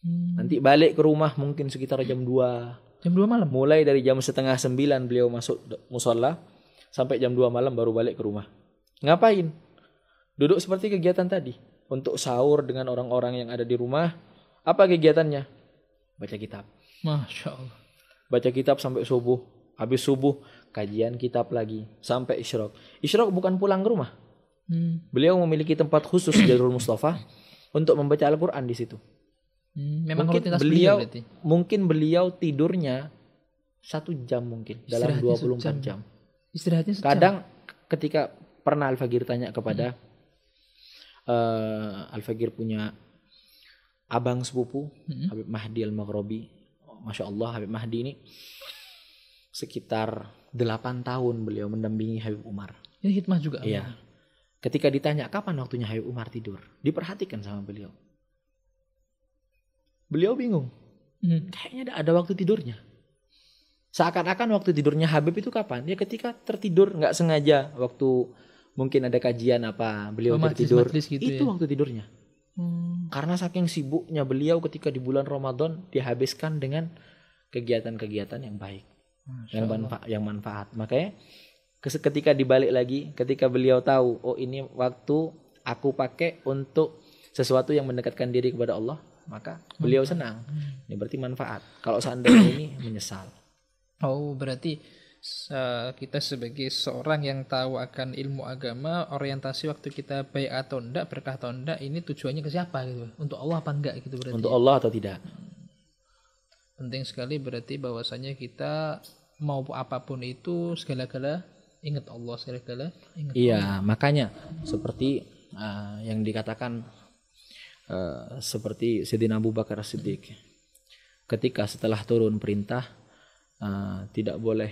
Hmm. Nanti balik ke rumah mungkin sekitar jam 2. Jam 2 malam. Mulai dari jam setengah 9 beliau masuk musola, sampai jam 2 malam baru balik ke rumah. Ngapain? Duduk seperti kegiatan tadi. Untuk sahur dengan orang-orang yang ada di rumah. Apa kegiatannya? Baca kitab. Masya Allah. baca kitab sampai subuh habis subuh kajian kitab lagi sampai isyrok isyrok bukan pulang ke rumah Hmm. Beliau memiliki tempat khusus Darul Mustafa untuk membaca Al-Qur'an di situ. Hmm, Memang Mungkin beliau- berarti. Mungkin beliau tidurnya satu jam mungkin dalam Istirahatnya 24 sejam. jam. Istirahatnya sejam. Kadang ketika pernah Al-Fagir tanya kepada eh, Al-Fagir punya abang sepupu Hmm. Habib Mahdi Al-Maghrabi. Masya Allah Habib Mahdi ini sekitar 8 tahun beliau mendampingi Habib Umar. Ini hikmah juga. Iya. Ketika ditanya kapan waktunya Habib Umar tidur, diperhatikan sama beliau. Beliau bingung. Hmm. Kayaknya ada, ada waktu tidurnya. Seakan-akan waktu tidurnya Habib itu kapan? Ya ketika tertidur nggak sengaja waktu mungkin ada kajian apa beliau Oh, tertidur. gitu itu ya. waktu tidurnya. Hmm. Karena saking sibuknya beliau ketika di bulan Ramadan dihabiskan dengan kegiatan-kegiatan yang baik, Masya yang manfaat, yang manfaat. Makanya ketika dibalik lagi, ketika beliau tahu, oh ini waktu aku pakai untuk sesuatu yang mendekatkan diri kepada Allah, maka beliau senang. Ini berarti manfaat. Kalau seandainya ini menyesal. Oh, berarti kita sebagai seorang yang tahu akan ilmu agama, orientasi waktu kita baik atau enggak, berkah atau enggak, ini tujuannya ke siapa gitu? Untuk Allah apa enggak gitu berarti? Untuk Allah atau tidak? Penting sekali berarti bahwasanya kita mau apa pun itu segala-gala ingat Allah ingat Iya, makanya seperti uh, yang dikatakan uh, seperti Sayyidina Abu Bakar Siddiq. Ketika setelah turun perintah uh, tidak boleh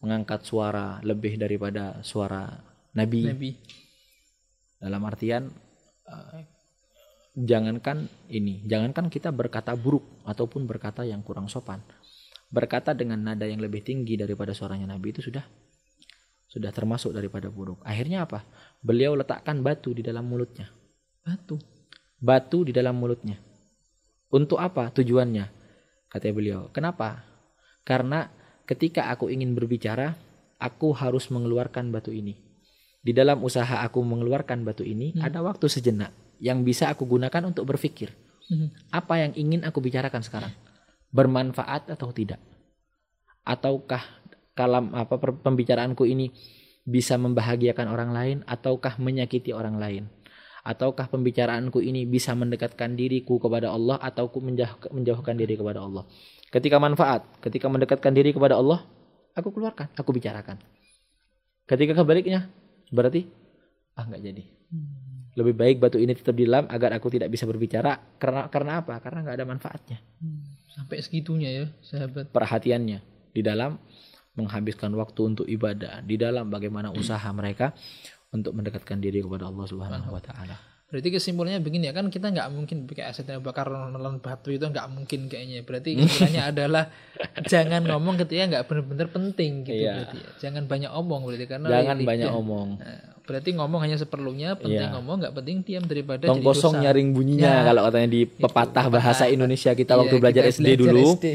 mengangkat suara lebih daripada suara Nabi. Nabi. Dalam artian uh, jangankan ini, jangankan kita berkata buruk ataupun berkata yang kurang sopan. Berkata dengan nada yang lebih tinggi daripada suaranya Nabi itu sudah sudah termasuk daripada buruk. Akhirnya apa? Beliau letakkan batu di dalam mulutnya. Batu. Batu di dalam mulutnya. Untuk apa tujuannya? Kata beliau. Kenapa? Karena ketika aku ingin berbicara, aku harus mengeluarkan batu ini. Di dalam usaha aku mengeluarkan batu ini, ada waktu sejenak yang bisa aku gunakan untuk berpikir. Hmm. Apa yang ingin aku bicarakan sekarang? Bermanfaat atau tidak? Ataukah kalam apa pembicaraanku ini bisa membahagiakan orang lain ataukah menyakiti orang lain? Ataukah pembicaraanku ini bisa mendekatkan diriku kepada Allah atau ku menjauh- menjauhkan diri kepada Allah? Ketika manfaat, ketika mendekatkan diri kepada Allah, aku keluarkan, aku bicarakan. Ketika kebaliknya, berarti ah nggak jadi. Lebih baik batu ini tetap di dalam agar aku tidak bisa berbicara karena karena apa? Karena nggak ada manfaatnya. Sampai segitunya ya, sahabat. Perhatiannya di dalam menghabiskan waktu untuk ibadah, di dalam bagaimana usaha mereka untuk mendekatkan diri kepada Allah Subhanahu wa taala. Berarti kesimpulannya begini ya kan kita nggak mungkin pakai aset Abu Bakar menelan batu itu nggak mungkin kayaknya. Berarti kesimpulannya adalah jangan ngomong ketika nggak benar-benar penting gitu Iya. berarti. ya. Jangan banyak omong berarti karena Jangan lidah- banyak omong. Nah, berarti ngomong hanya seperlunya, penting Iya. ngomong nggak penting diam daripada Tong jadi kosong dosa. nyaring bunyinya Ya. kalau katanya di pepatah bahasa Indonesia kita Iya, waktu belajar kita SD belajar dulu. SD.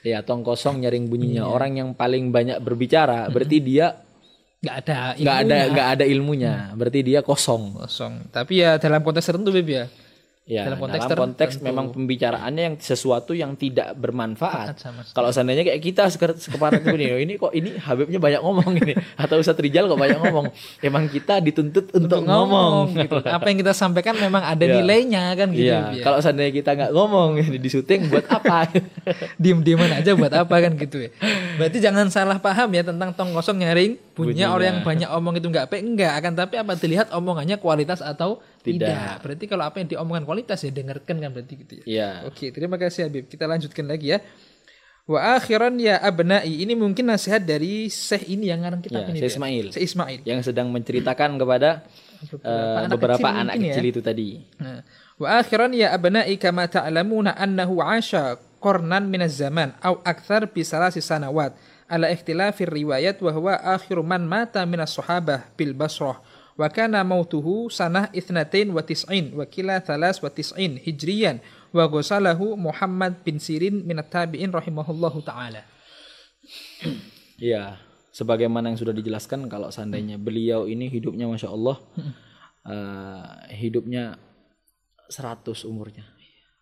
Ya, tong kosong nyaring bunyinya. Iya. Orang yang paling banyak berbicara berarti dia nggak ada nggak ada nggak ada ilmunya. Berarti dia kosong. kosong. Tapi ya dalam konteks tertentu Beb ya. Ya, Dalam dalam konteks konteks, tertentu. memang pembicaraannya yang sesuatu yang tidak bermanfaat. Kalau seandainya kayak kita sekeparat ini, "Oh, ini kok ini Habibnya banyak ngomong ini atau Ustadz Rijal kok banyak ngomong. Emang kita dituntut untuk, ngomong. gitu. Apa yang kita sampaikan memang ada Iya. nilainya kan gitu. Beb, ya. kalau seandainya kita nggak ngomong di syuting buat apa? diem-dieman aja buat apa kan gitu ya. Berarti jangan salah paham ya tentang tong kosong nyaring punya orang yang banyak omong itu enggak baik enggak akan tapi apa dilihat omongannya kualitas atau Tidak. tidak. Berarti kalau apa yang diomongkan kualitas ya dengarkan kan berarti gitu ya. Iya. Oke, terima kasih Habib. Kita lanjutkan lagi ya. Wa akhiran ya abnai. Ini mungkin nasihat dari Syekh ini yang ngarang kitab Ya, ini. Syekh Beb. Ismail. Syekh Ismail. Yang sedang menceritakan kepada eh, anak beberapa kecil anak mungkin ya. kecil itu tadi. Nah, Wa akhiran ya abna'i kama ta'lamuna annahu 'asha qarnan min az-zaman aw akthar bi salasi sanawat ala ikhtilafir riwayat wa huwa akhiru man mata min as-sahabah bil Basrah wa kana mautuhu sanah ithnatain wa tis'in wa kila thalas wa tis'in hijriyan wa ghasalahu Muhammad bin Sirin min at-tabi'in rahimahullahu taala. Iya, sebagaimana yang sudah dijelaskan kalau seandainya beliau ini hidupnya masya Allah, eh, hidupnya 100 umurnya.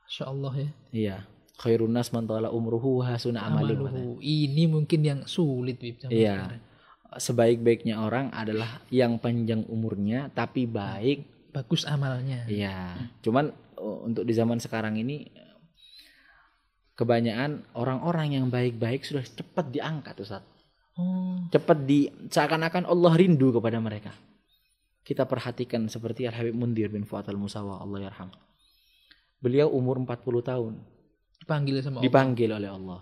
Insyaallah ya. Iya, khairun nas man umruhu wa hasuna amaluhu. Ini mungkin yang sulit Bib, Iya. sekarang. Sebaik-baiknya orang adalah yang panjang umurnya tapi baik. Bagus amalnya. Iya. Cuman uh, untuk di zaman sekarang ini kebanyakan orang-orang yang baik-baik sudah cepat diangkat Ustaz. Oh. Cepat di seakan-akan Allah rindu kepada mereka. Kita perhatikan seperti Al Habib Mundir bin Fuad Al Musawa Allah yarham. Beliau umur 40 tahun Dipanggil sama Allah. dipanggil oleh Allah.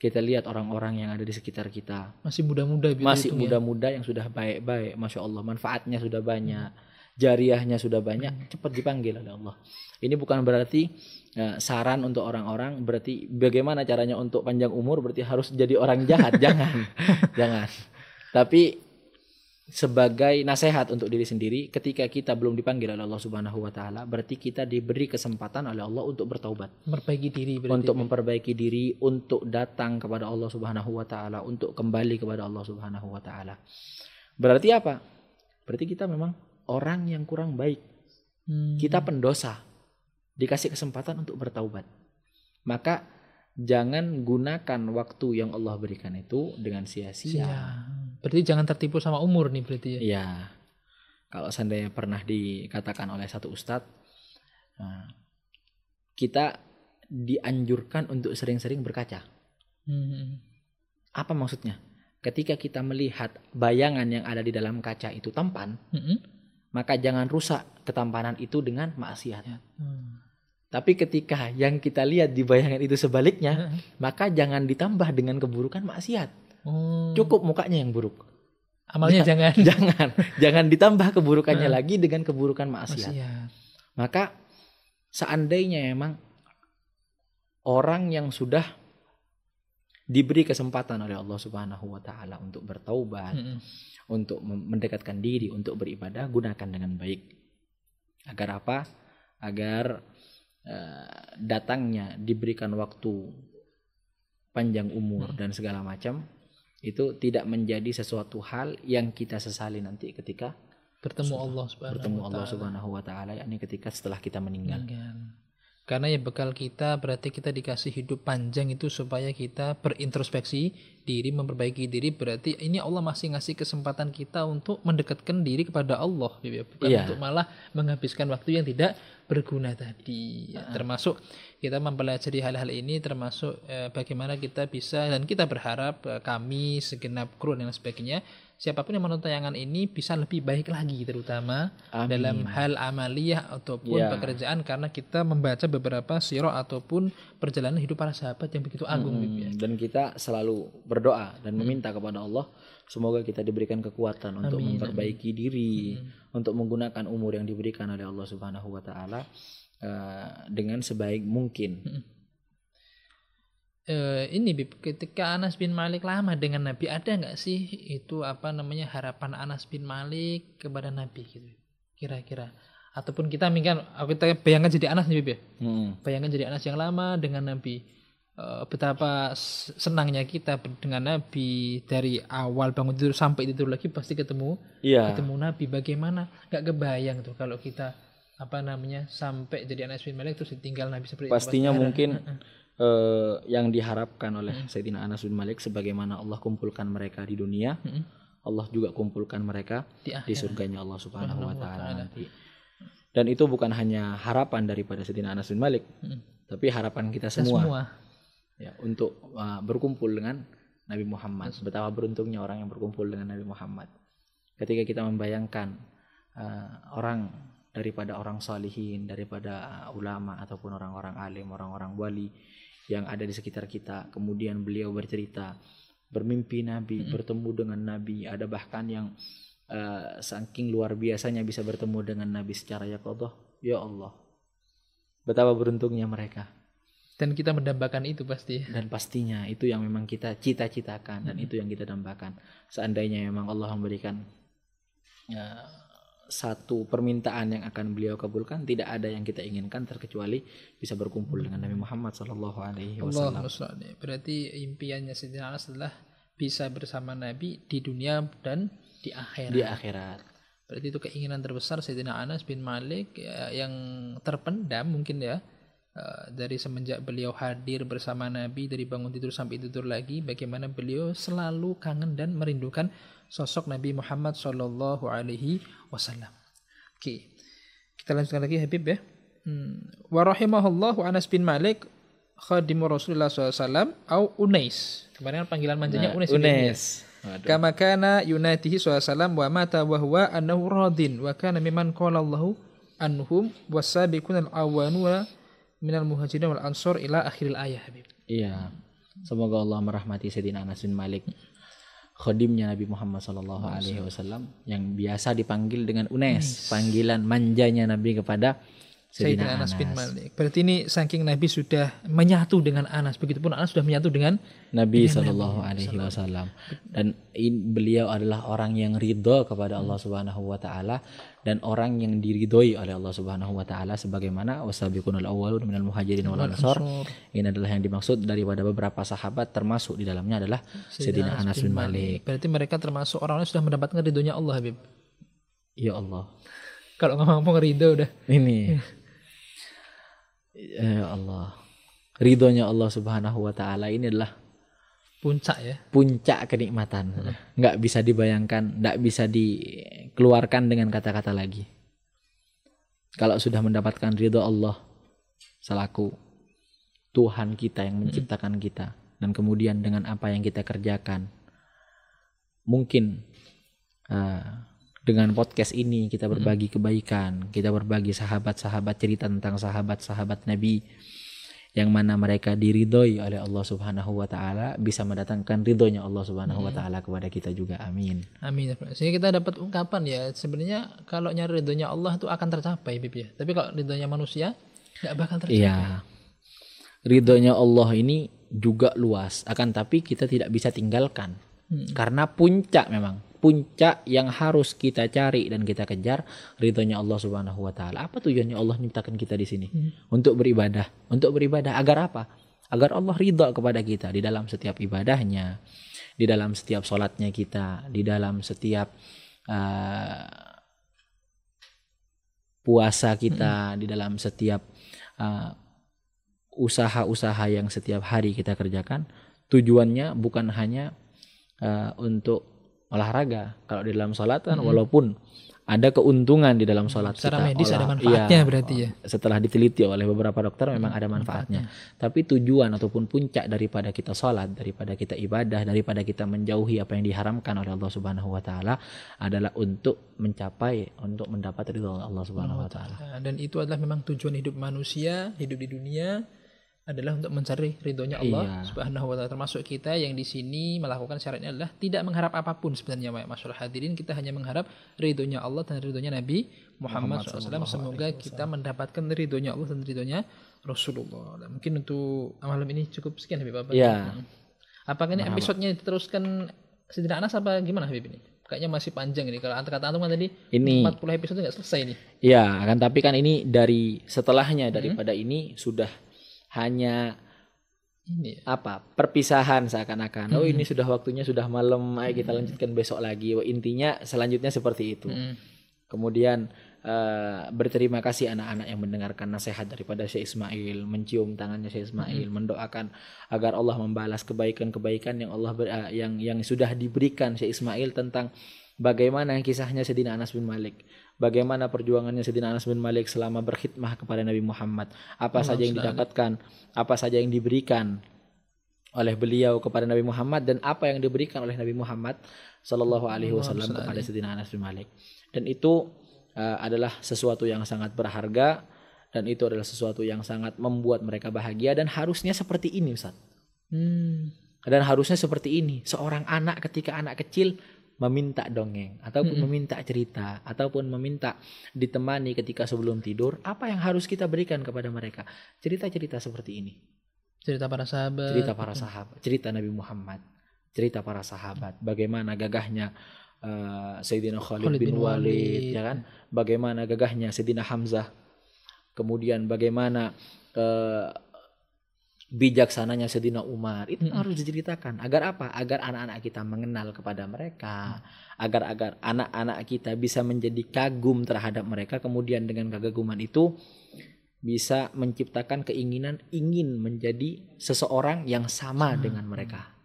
Kita lihat orang-orang yang ada di sekitar kita. Masih muda-muda masih hitungnya. muda-muda yang sudah baik-baik, masya Allah. Manfaatnya sudah banyak, jariahnya sudah banyak, cepat dipanggil oleh Allah. Ini bukan berarti eh, saran untuk orang-orang, berarti bagaimana caranya untuk panjang umur, berarti harus jadi orang jahat, jangan, jangan. Tapi sebagai nasihat untuk diri sendiri, ketika kita belum dipanggil oleh Allah Subhanahu Wa Taala, berarti kita diberi kesempatan oleh Allah untuk bertaubat Memperbaiki diri berarti. untuk memperbaiki diri, untuk datang kepada Allah Subhanahu wa taala, untuk kembali kepada Allah Subhanahu wa taala. Berarti apa? Berarti kita memang orang yang kurang baik. Hmm. Kita pendosa. Dikasih kesempatan untuk bertaubat. Maka jangan gunakan waktu yang Allah berikan itu dengan sia-sia. Berarti jangan tertipu sama umur nih berarti ya. Iya. Kalau seandainya pernah dikatakan oleh satu ustadz, nah, kita dianjurkan untuk sering-sering berkaca. Hmm. Apa maksudnya? Ketika kita melihat bayangan yang ada di dalam kaca itu tampan, Hmm. maka jangan rusak ketampanan itu dengan maksiat. Hmm. Tapi ketika yang kita lihat di bayangan itu sebaliknya, Hmm. maka jangan ditambah dengan keburukan maksiat. Oh. Cukup mukanya yang buruk. Amalnya jangan. Jangan, jangan ditambah keburukannya Hmm. lagi dengan keburukan maksiat. Maksiat. Maka seandainya memang orang yang sudah diberi kesempatan oleh Allah Subhanahu wa taala untuk bertaubat, Hmm. untuk mendekatkan diri untuk beribadah, gunakan dengan baik. Agar apa? Agar eh, datangnya diberikan waktu panjang umur dan segala macam itu tidak menjadi sesuatu hal yang kita sesali nanti ketika Bertemu Sudah Allah Subhanahu bertemu wa Allah. Subhanahu wa taala yakni ketika setelah kita meninggal. Meninggal. Karena ya bekal kita berarti kita dikasih hidup panjang itu supaya kita berintrospeksi diri, memperbaiki diri. Berarti ini Allah masih ngasih kesempatan kita untuk mendekatkan diri kepada Allah, gitu ya. bukan Iya. untuk malah menghabiskan waktu yang tidak berguna tadi. Ya, termasuk kita mempelajari hal-hal ini, termasuk eh, bagaimana kita bisa dan kita berharap eh, kami segenap kru dan sebagainya, siapa pun yang menonton tayangan ini bisa lebih baik lagi, terutama Amin. dalam hal amaliyah ataupun Ya. pekerjaan karena kita membaca beberapa sirah ataupun perjalanan hidup para sahabat yang begitu agung Hmm, ya. dan kita selalu berdoa dan meminta kepada Allah semoga kita diberikan kekuatan untuk Amin, memperbaiki diri, untuk menggunakan umur yang diberikan oleh Allah Subhanahu wa taala eh, dengan sebaik mungkin. Eh, ini Bib, ketika Anas bin Malik lama dengan Nabi ada nggak sih itu apa namanya harapan Anas bin Malik kepada Nabi gitu kira-kira? Ataupun kita mungkin kita bayangkan jadi Anas nih Bib ya? Hmm. bayangkan jadi Anas yang lama dengan Nabi. Eh, betapa senangnya kita dengan Nabi dari awal bangun tidur sampai tidur lagi pasti ketemu Iya. ketemu Nabi. Bagaimana? Nggak kebayang tuh kalau kita apa namanya sampai jadi Anas bin Malik terus ditinggal Nabi seperti itu. Pastinya Pasti mungkin eh, yang diharapkan oleh Sayyidina Anas bin Malik sebagaimana Allah kumpulkan mereka di dunia, Mm-mm. Allah juga kumpulkan mereka di di surganya Allah Subhanahu wa taala nanti. Dan itu bukan hanya harapan daripada Sayyidina Anas bin Malik, Mm. tapi harapan kita kita semua, semua ya untuk uh, berkumpul dengan Nabi Muhammad. Betapa beruntungnya orang yang berkumpul dengan Nabi Muhammad. Ketika kita membayangkan uh, orang daripada orang salihin, daripada uh, ulama ataupun orang-orang alim, orang-orang wali yang ada di sekitar kita, kemudian beliau bercerita bermimpi Nabi, bertemu dengan Nabi, ada bahkan yang uh, saking luar biasanya bisa bertemu dengan Nabi secara yaqadah, ya Allah. Betapa beruntungnya mereka. Dan kita mendambakan itu pasti. Dan pastinya itu yang memang kita cita-citakan dan itu yang kita dambakan. Seandainya memang Allah memberikan ya, satu permintaan yang akan beliau kabulkan tidak ada yang kita inginkan terkecuali bisa berkumpul dengan Nabi Muhammad Shallallahu Alaihi Wasallam. berarti impiannya Sayyidina Anas adalah bisa bersama Nabi di dunia dan di akhirat. Di akhirat. Berarti itu keinginan terbesar Sayyidina Anas bin Malik ya, yang terpendam mungkin ya uh, dari semenjak beliau hadir bersama Nabi dari bangun tidur sampai tidur lagi bagaimana beliau selalu kangen dan merindukan sosok Nabi Muhammad Shallallahu Alaihi Wasallam. Oke, kita lanjutkan lagi Habib ya. Hmm. Wa rahimahullahu Anas bin Malik khadimu Rasulullah SAW au Unais. Kemarin panggilan manjanya Nah, Unais. Unes. Waduh. Kama kana yunatihi SAW wa mata wa huwa annahu radin wa kana mimman qala Allahu anhum wasabiqun al-awwanuna minal muhajirin wal ansor ila akhiril ayah Habib. Iya. Semoga Allah merahmati Sayyidina Anas bin Malik. Khadimnya Nabi Muhammad Sallallahu Alaihi Wasallam yang biasa dipanggil dengan Unes, panggilan manjanya Nabi kepada Sayyidina Anas Anas. bin Malik. Berarti ini saking Nabi sudah menyatu dengan Anas, begitupun Anas sudah menyatu dengan Nabi Sallallahu Alaihi Wasallam. dan in- beliau adalah orang yang ridho kepada Allah Subhanahu Wa Taala dan orang yang diridhoi oleh Allah Subhanahu Wa Taala sebagaimana wasabiqunal awwalun minal muhajirin wal ansor. ini adalah yang dimaksud daripada beberapa sahabat termasuk di dalamnya adalah Sayyidina Anas bin Malik. Berarti mereka termasuk orang yang sudah mendapatkan ridhonya Allah Habib. ya Allah. Kalau nggak mampu ridho udah. ini ya Allah. Ridhonya Allah Subhanahu Wa Taala ini adalah Puncak ya. puncak kenikmatan. Nggak bisa dibayangkan nggak bisa dikeluarkan dengan kata-kata lagi. Kalau sudah mendapatkan ridho Allah selaku Tuhan kita yang menciptakan kita dan kemudian dengan apa yang kita kerjakan mungkin eh, dengan podcast ini kita berbagi kebaikan kita berbagi sahabat-sahabat cerita tentang sahabat-sahabat Nabi yang mana mereka diridhoi oleh Allah Subhanahu wa taala bisa mendatangkan ridhonya Allah Subhanahu wa taala kepada kita juga. Amin. Amin. Sehingga kita dapat ungkapan ya sebenarnya kalau nyari ridhonya Allah itu akan tercapai Habib ya. Tapi kalau ridhonya manusia nggak bakal tercapai. Iya. Ridhonya Allah ini juga luas, akan tapi kita tidak bisa tinggalkan. Karena puncak memang, puncak yang harus kita cari dan kita kejar ridhonya Allah Subhanahu wa taala. Apa tujuannya Allah nyiptakan kita di sini? Untuk beribadah. Untuk beribadah agar apa? Agar Allah ridho kepada kita di dalam setiap ibadahnya, di dalam setiap sholatnya kita, di dalam setiap uh, puasa kita, di dalam setiap uh, usaha-usaha yang setiap hari kita kerjakan tujuannya bukan hanya uh, untuk olahraga kalau di dalam sholat kan walaupun ada keuntungan di dalam sholat Secara kita medis ada olah- manfaatnya iya, berarti ya. setelah diteliti oleh beberapa dokter memang ada manfaatnya. Tapi tujuan ataupun puncak daripada kita sholat daripada kita ibadah daripada kita menjauhi apa yang diharamkan oleh Allah Subhanahu Wa Taala adalah untuk mencapai untuk mendapat ridho Allah Subhanahu Wa Taala. Dan itu adalah memang tujuan hidup manusia hidup di dunia adalah untuk mencari ridhonya Allah Iya. Subhanahu wa taala. Termasuk kita yang di sini melakukan syaratnya adalah tidak mengharap apa pun sebenarnya masyaallah hadirin kita hanya mengharap ridhonya Allah dan ridhonya Nabi Muhammad, SAW semoga kita mendapatkan ridhonya Allah dan ridhonya Rasulullah. Dan mungkin untuk malam ini cukup sekian Habib. Apa Iya. apakah ini episodenya diteruskan Sidina Anas apa gimana Habib ini? Kayaknya masih panjang ini. Kalau kata antum kan tadi Ini. 40 episode nggak selesai nih Ya, akan tapi kan ini dari setelahnya daripada ini sudah hanya ini ya. apa perpisahan seakan-akan. Oh ini sudah waktunya sudah malam, ayo kita lanjutkan besok lagi. Wah, intinya selanjutnya seperti itu. Mm. Kemudian eh, berterima kasih anak-anak yang mendengarkan nasihat daripada Syekh Ismail, mencium tangannya Syekh Ismail, mendoakan agar Allah membalas kebaikan-kebaikan yang Allah ber- eh, yang yang sudah diberikan Syekh Ismail tentang bagaimana kisahnya Sayyidina Anas bin Malik, bagaimana perjuangannya Sayyidina Anas bin Malik selama berkhidmah kepada Nabi Muhammad, apa saja yang didapatkan, apa saja yang diberikan oleh beliau kepada Nabi Muhammad? Dan apa yang diberikan oleh Nabi Muhammad Sallallahu Alaihi Wasallam kepada Sayyidina Anas bin Malik? Dan itu uh, adalah sesuatu yang sangat berharga dan itu adalah sesuatu yang sangat membuat mereka bahagia dan harusnya seperti ini Ustaz. Hmm. dan harusnya seperti ini. Seorang anak ketika anak kecil meminta dongeng ataupun meminta cerita ataupun meminta ditemani ketika sebelum tidur apa yang harus kita berikan kepada mereka cerita-cerita seperti ini cerita para sahabat cerita para sahabat, cerita Nabi Muhammad, cerita para sahabat, bagaimana gagahnya uh, Sayyidina Khalid, Khalid bin, bin Walid, Walid. ya kan? Bagaimana gagahnya Sayyidina Hamzah. Kemudian bagaimana uh, bijaksananya Sayyidina Umar. Itu harus diceritakan agar apa? Agar anak-anak kita mengenal kepada mereka, agar agar anak-anak kita bisa menjadi kagum terhadap mereka kemudian dengan kekaguman itu bisa menciptakan keinginan ingin menjadi seseorang yang sama dengan mereka.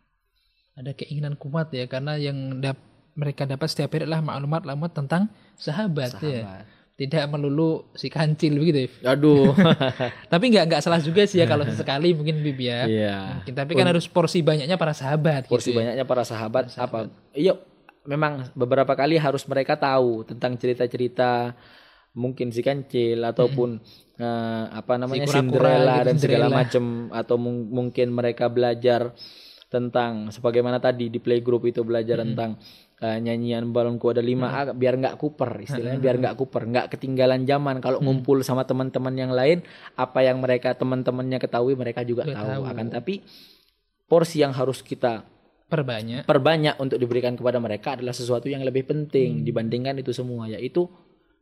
Ada keinginan kuat ya karena yang dap mereka dapat setiap hari adalah maklumat-maklumat tentang sahabat, ya. Sahabat. Tidak melulu si kancil begitu ya. Aduh. Tapi nggak nggak salah juga sih ya kalau sesekali mungkin Bib ya. Iya. Mungkin, tapi kan harus porsi banyaknya para sahabat Porsi gitu ya. banyaknya para sahabat, apa? Iya, memang beberapa kali harus mereka tahu tentang cerita-cerita mungkin si kancil ataupun eh, apa namanya kura-kura Cinderella gitu, dan segala macam atau mung- mungkin mereka belajar tentang sebagaimana tadi di playgroup itu belajar tentang eh, nyanyian balonku ada lima ah, biar nggak kuper istilahnya biar nggak kuper nggak ketinggalan zaman kalau ngumpul sama teman-teman yang lain apa yang mereka teman-temannya ketahui mereka juga tahu tahu. akan tapi porsi yang harus kita Perbanyak. perbanyak untuk diberikan kepada mereka adalah sesuatu yang lebih penting dibandingkan itu semua yaitu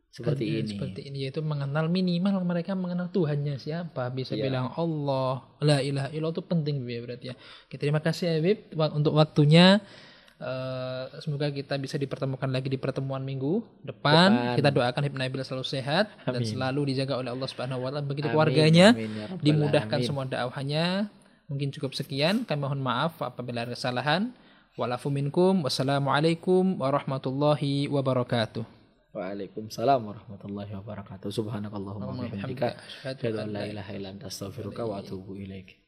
seperti Ya, ini. Seperti ini yaitu mengenal minimal mereka mengenal Tuhannya siapa. Bisa Iya. bilang Allah, la ilaha illallah itu penting ya berarti ya. Oke, terima kasih ya Bib wa- untuk waktunya. Eh, semoga kita bisa dipertemukan lagi di pertemuan minggu depan. Depan. Kita doakan Habib Nabil selalu sehat dan selalu dijaga oleh Allah Subhanahu wa taala begitu Amin, keluarganya. amin, ya rabbal dimudahkan alamin. semua dakwahnya. Mungkin cukup sekian. Kami mohon maaf apabila ada kesalahan. Walafu minkum. Wassalamualaikum warahmatullahi wabarakatuh. Waalaikumsalam warahmatullahi wabarakatuh. Subhanakallahumma wa bihamdika Asyhadu an la la ilaha illa anta astaghfiruka wa atubu ilaik.